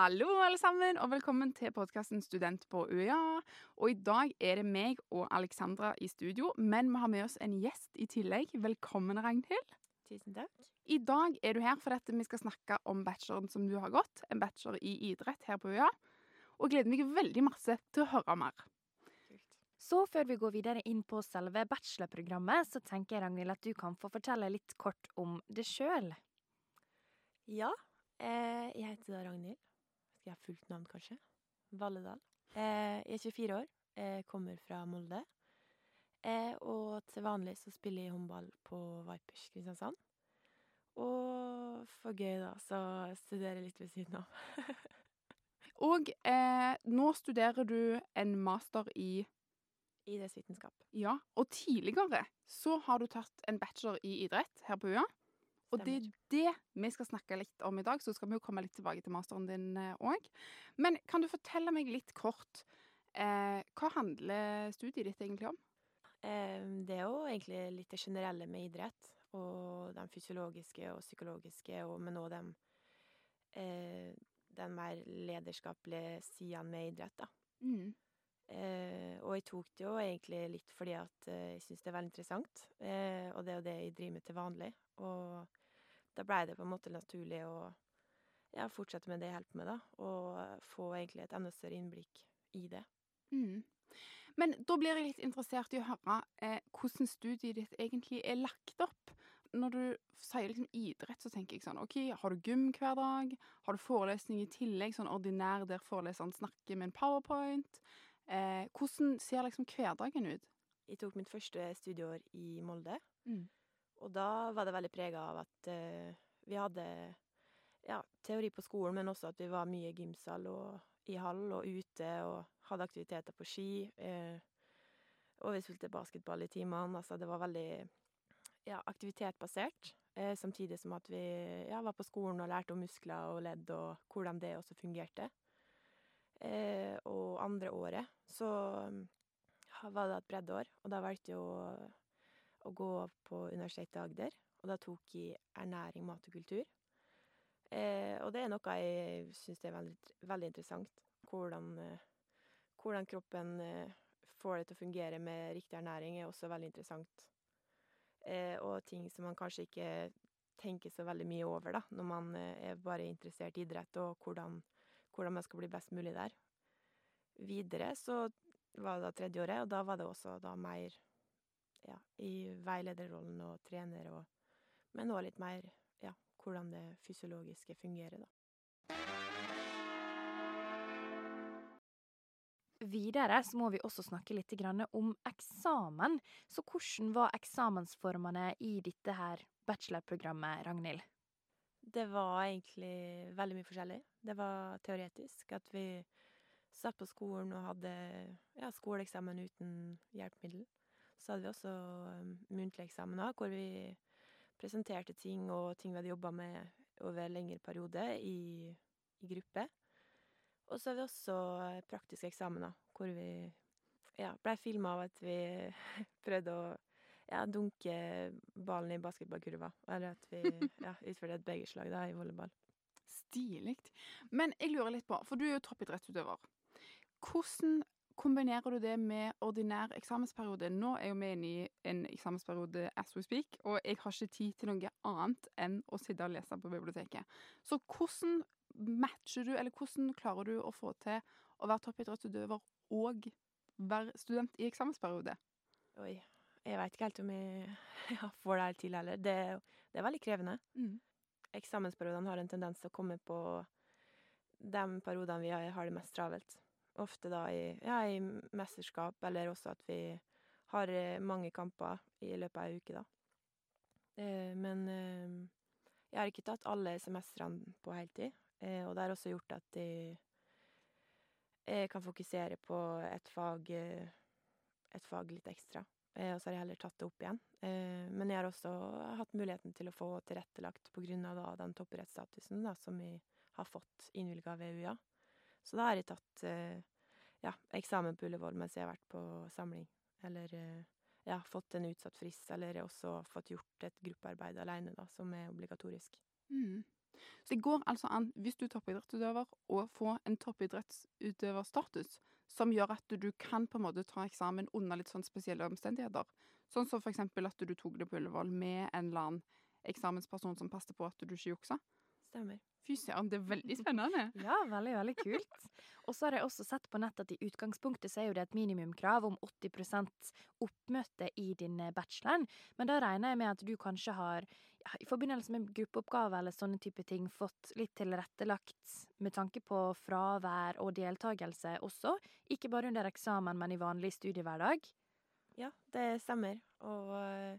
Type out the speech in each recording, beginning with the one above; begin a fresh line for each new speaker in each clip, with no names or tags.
Hallo, alle sammen, og velkommen til podkasten Student på UiA. Og i dag er det meg og Alexandra i studio, men vi har med oss en gjest i tillegg. Velkommen, Ragnhild.
Tusen takk.
I dag er du her fordi vi skal snakke om bacheloren som du har gått, en bachelor i idrett her på UiA. Og gleder meg veldig masse til å høre mer.
Så før vi går videre inn på selve bachelorprogrammet, så tenker jeg Ragnhild at du kan få fortelle litt kort om det sjøl.
Ja, eh, jeg heter da Ragnhild. Skal jeg ha fullt navn, kanskje? Valledal. Eh, jeg er 24 år, jeg kommer fra Molde. Eh, og til vanlig så spiller jeg håndball på Vipers Kristiansand. Og for gøy, da, så studerer jeg litt ved siden av.
Og eh, nå studerer du en master i
Idrettsvitenskap.
Ja, og tidligere så har du tatt en bachelor i idrett her på UiA. Og det er det vi skal snakke litt om i dag, så skal vi jo komme litt tilbake til masteren din òg. Men kan du fortelle meg litt kort eh, hva handler studiet ditt egentlig om?
Eh, det er jo egentlig litt det generelle med idrett. Og de fysiologiske og psykologiske, og men òg de eh, den mer lederskapelige sidene med idrett, da.
Mm.
Jeg tok det jo egentlig litt fordi at eh, jeg syns det er veldig interessant. Eh, og det er jo det jeg driver med til vanlig. Og da blei det på en måte naturlig å ja, fortsette med det jeg holder på med, da. Og få egentlig et enda større innblikk i det.
Mm. Men da blir jeg litt interessert i å høre eh, hvordan studiet ditt egentlig er lagt opp. Når du sier liksom idrett, så tenker jeg sånn OK, har du gym hver dag? Har du forelesning i tillegg, sånn ordinær der foreleseren snakker med en powerpoint? Eh, hvordan ser liksom hverdagen ut?
Jeg tok mitt første studieår i Molde.
Mm.
Og da var det veldig prega av at eh, vi hadde ja, teori på skolen, men også at vi var mye i gymsal og i hall og ute og hadde aktiviteter på ski. Eh, og vi spilte basketball i timene. Altså, det var veldig ja, aktivitetbasert. Eh, samtidig som at vi ja, var på skolen og lærte om muskler og ledd og hvordan det også fungerte. Eh, og andre året så var det et breddeår, og da valgte jeg å, å gå på Universitetet i Agder. Og da tok jeg ernæring, mat og kultur. Eh, og det er noe jeg syns er veldig, veldig interessant. Hvordan, hvordan kroppen får det til å fungere med riktig ernæring, er også veldig interessant. Eh, og ting som man kanskje ikke tenker så veldig mye over, da, når man er bare interessert i idrett, og hvordan, hvordan man skal bli best mulig der. Videre så var det da tredje året, og da var det også da mer ja, i veilederrollen og trener og Men òg litt mer ja, hvordan det fysiologiske fungerer, da.
Videre så må vi også snakke litt om eksamen. Så hvordan var eksamensformene i dette her bachelorprogrammet, Ragnhild?
Det var egentlig veldig mye forskjellig. Det var teoretisk. At vi satt på skolen og hadde ja, skoleeksamen uten hjelpemiddel. Så hadde vi også muntlige eksamener hvor vi presenterte ting og ting vi hadde jobba med over lengre periode i, i gruppe. Og så hadde vi også praktiske eksamener hvor vi, ja, blei filma av at vi prøvde å, ja, dunke ballen i basketballkurva, eller at vi, ja, utførte et begerslag, da, i volleyball.
Stilig. Men jeg lurer litt på, for du er jo toppidrettsutøver. Hvordan kombinerer du det med ordinær eksamensperiode? Nå er jo vi inne i en eksamensperiode as we speak, og jeg har ikke tid til noe annet enn å sitte og lese på biblioteket. Så hvordan matcher du, eller hvordan klarer du å få til å være toppidrettsutøver og være student i eksamensperiode?
Oi, jeg veit ikke helt om jeg ja, får det helt til heller. Det, det, er veldig krevende.
Mm.
Eksamensperiodene har en tendens til å komme på de periodene vi har det mest travelt. Ofte da i, ja, i mesterskap, eller også at vi har mange kamper i løpet av ei uke, da. Eh, men eh, jeg har ikke tatt alle semestrene på heltid. Eh, og det har også gjort at jeg, jeg kan fokusere på et fag, et fag litt ekstra. Eh, og så har jeg heller tatt det opp igjen. Eh, men jeg har også hatt muligheten til å få tilrettelagt på grunn av da, den topprettsstatusen da, som jeg har fått innvilga ved UiA. Så da har jeg tatt ja, eksamen på Ullevål mens jeg har vært på samling. Eller ja, fått en utsatt frist, eller også fått gjort et gruppearbeid aleine, da, som er obligatorisk.
Mm. Så det går altså an, hvis du er toppidrettsutøver, å få en toppidrettsutøverstatus som gjør at du kan på en måte ta eksamen under litt sånn spesielle omstendigheter. Sånn som for eksempel at du tok det på Ullevål med en eller annen eksamensperson som passet på at du ikke juksa.
Stemmer.
Fy søren, det er veldig spennende.
Ja, veldig, veldig kult. Og så har jeg også sett på nett at i utgangspunktet så er jo det et minimumkrav om 80% oppmøte i din eh, bachelor, men da regner jeg med at du kanskje har ja, i forbindelse med gruppeoppgave eller sånne type ting fått litt tilrettelagt med tanke på fravær og deltakelse også, ikke bare under eksamen, men i vanlig studiehverdag?
Ja, det stemmer. Og eh,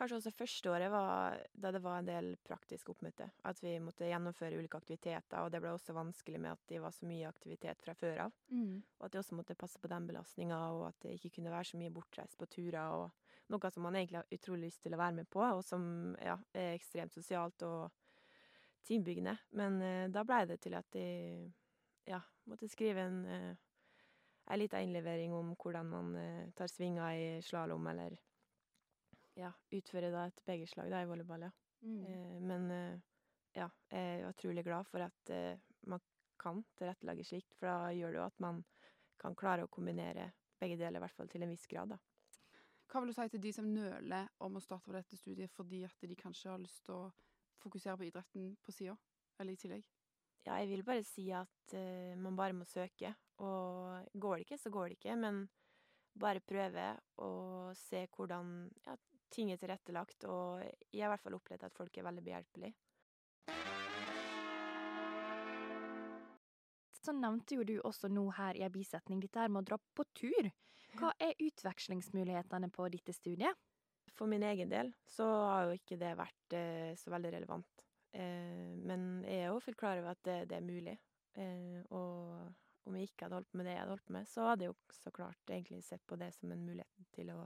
kanskje også første året var da det var en del praktisk oppmøte. At vi måtte gjennomføre ulike aktiviteter, og det ble også vanskelig med at det var så mye aktivitet fra før av.
Mm.
Og at jeg også måtte passe på den belastninga, og at det ikke kunne være så mye bortreist på turer. og Noe som man egentlig har utrolig lyst til å være med på, og som ja, er ekstremt sosialt og teambyggende. Men eh, da blei det til at jeg ja, måtte skrive en eh, ei lita innlevering om hvordan man eh, tar svinger i slalåm, eller ja, utføre da et begerslag da i volleyball, ja.
Mm.
Eh, men eh, ja, jeg er utrolig glad for at eh, man kan tilrettelegge slikt, for da gjør det jo at man kan klare å kombinere begge deler, i hvert fall til en viss grad, da.
Hva vil du si til de som nøler om å starte på dette studiet fordi at de kanskje har lyst til å fokusere på idretten på sida, eller i tillegg?
Ja, jeg vil bare si at eh, man bare må søke, og går det ikke, så går det ikke, men bare prøve å se hvordan ja, ting er tilrettelagt, og jeg har i hvert fall opplevd at folk er veldig behjelpelige.
Så nevnte jo du også nå her i en bisetning dette her med å dra på tur. Hva er utvekslingsmulighetene på dette studiet?
For min egen del så har jo ikke det vært eh, så veldig relevant. Eh, men jeg er jo fullt klar over at det, det er mulig. Eh, og om jeg ikke hadde holdt på med det jeg hadde holdt på med, så hadde jeg jo så klart egentlig sett på det som en mulighet til å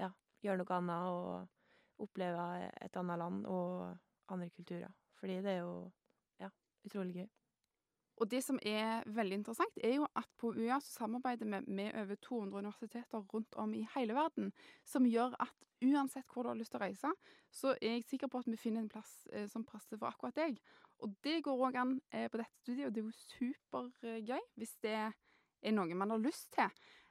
ja, gjøre noe annet og oppleve et annet land og andre kulturer. Fordi det er jo ja, utrolig gøy.
Og det som er veldig interessant, er jo at på UiA så samarbeider vi med over 200 universiteter rundt om i hele verden, som gjør at uansett hvor du har lyst til å reise, så er jeg sikker på at vi finner en plass eh, som passer for akkurat deg. Og det går òg an eh, på dette studiet, og det er jo supergøy hvis det er noe man har lyst til.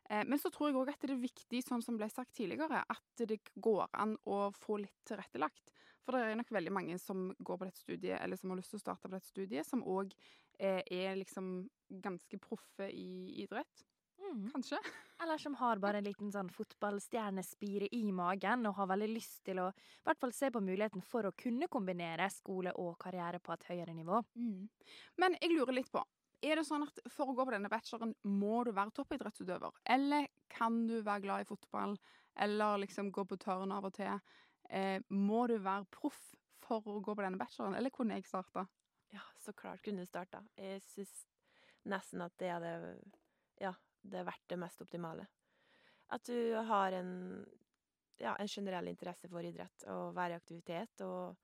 Eh, men så tror jeg òg at det er viktig, sånn som ble sagt tidligere, at det går an å få litt tilrettelagt. For det er nok veldig mange som går på dette studiet, eller som har lyst til å starte på dette studiet, som òg eh, er liksom ganske proffe i idrett.
Mm.
Kanskje.
Eller som har bare en liten sånn fotballstjernespire i magen og har veldig lyst til å i hvert fall se på muligheten for å kunne kombinere skole og karriere på et høyere nivå.
Mm. Men jeg lurer litt på, er det sånn at for å gå på denne bacheloren må du være toppidrettsutøver? Eller kan du være glad i fotball, eller liksom gå på tørn av og til? Eh, må du være proff for å gå på denne bacheloren, eller kunne jeg starta?
Ja, så klart kunne du starta. Jeg syns nesten at det hadde ja, det er vært det mest optimale. At du har en, ja, en generell interesse for idrett, og være i aktivitet, og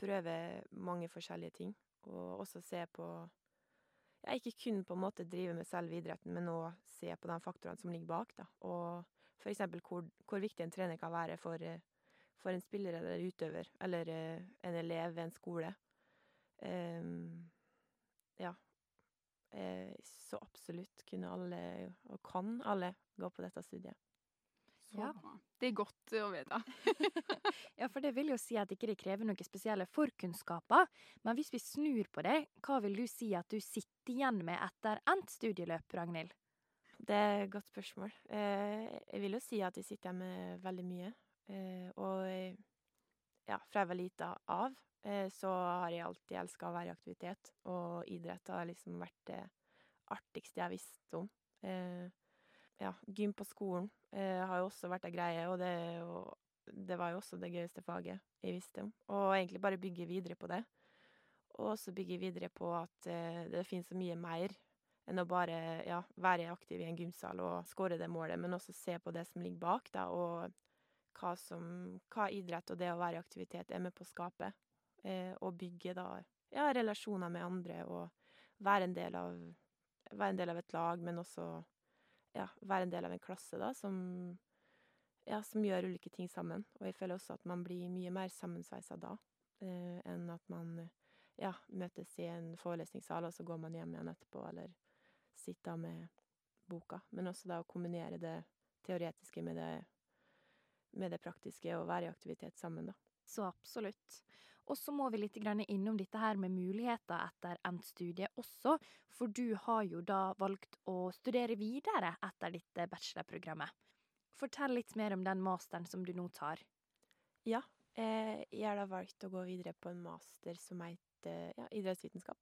prøve mange forskjellige ting. Og også se på Ja, ikke kun på en måte drive med selve idretten, men òg se på de faktorene som ligger bak, da. Og eksempel hvor, hvor viktig en trener kan være for, for en spiller eller utøver, eller en elev ved en skole. Um, ja. Eh, så absolutt kunne alle, og kan alle, gå på dette studiet.
Så
Ja.
bra. Det er godt å vite.
Ja, for det vil jo si at ikke det krever noen spesielle forkunnskaper. Men hvis vi snur på det, hva vil du si at du sitter igjen med etter endt studieløp, Ragnhild?
Det er et godt spørsmål. Eh, jeg vil jo si at jeg sitter igjen med veldig mye. Eh, og ja, fra jeg var lita av, eh, så har jeg alltid elska å være i aktivitet. Og idrett har liksom vært det artigste jeg har visst om. Eh, ja, gym på skolen eh, har jo også vært ei greie, og det, og det var jo også det gøyeste faget jeg visste om. Og egentlig bare bygge videre på det. Og også bygge videre på at eh, det finnes så mye mer enn å bare ja, være aktiv i en gymsal og skåre det målet, men også se på det som ligger bak, da, og hva, som, hva idrett og det å være i aktivitet er med på å skape. Eh, og bygge da ja, relasjoner med andre, og være en del av, være en del av et lag, men også ja, være en del av en klasse, da, som, ja, som gjør ulike ting sammen. Og jeg føler også at man blir mye mer sammensveisa da, eh, enn at man ja, møtes i en forelesningssal, og så går man hjem igjen etterpå, eller sitter med boka. Men også da å kombinere det teoretiske med det med det praktiske, og være i aktivitet sammen, da.
Så absolutt. Og så må vi litt innom dette her med muligheter etter endt studie også, for du har jo da valgt å studere videre etter dette bachelorprogrammet. Fortell litt mer om den masteren som du nå tar.
Ja, eh, jeg har da valgt å gå videre på en master som heter ja, idrettsvitenskap.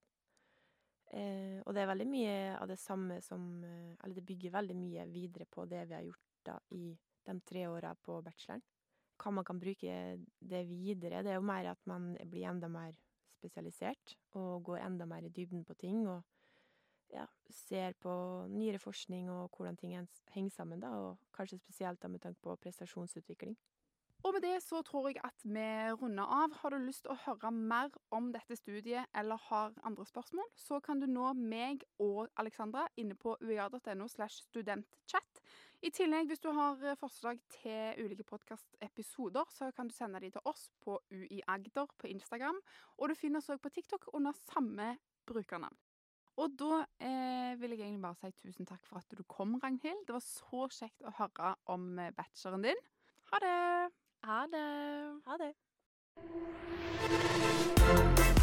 Eh, og det er veldig mye av det samme som eh, Eller det bygger veldig mye videre på det vi har gjort da i de tre åra på bacheloren. Hva man kan bruke det videre, det er jo mer at man blir enda mer spesialisert og går enda mer i dybden på ting og, ja, ser på nyere forskning og hvordan ting henger sammen, da, og kanskje spesielt da med tanke på prestasjonsutvikling.
Og med det så tror jeg at vi runder av. Har du lyst til å høre mer om dette studiet eller har andre spørsmål, så kan du nå meg og Alexandra inne på uia.no slash studentchat. I tillegg, hvis du har eh, forslag til ulike podkastepisoder, så kan du sende de til oss på uiagder på Instagram. Og du finner oss òg på TikTok under samme brukernavn. Og da eh, vil jeg egentlig bare si tusen takk for at du kom, Ragnhild. Det var så kjekt å høre om eh, bacheloren din. Ha det!
Ha det!
Ha det!
Ha det.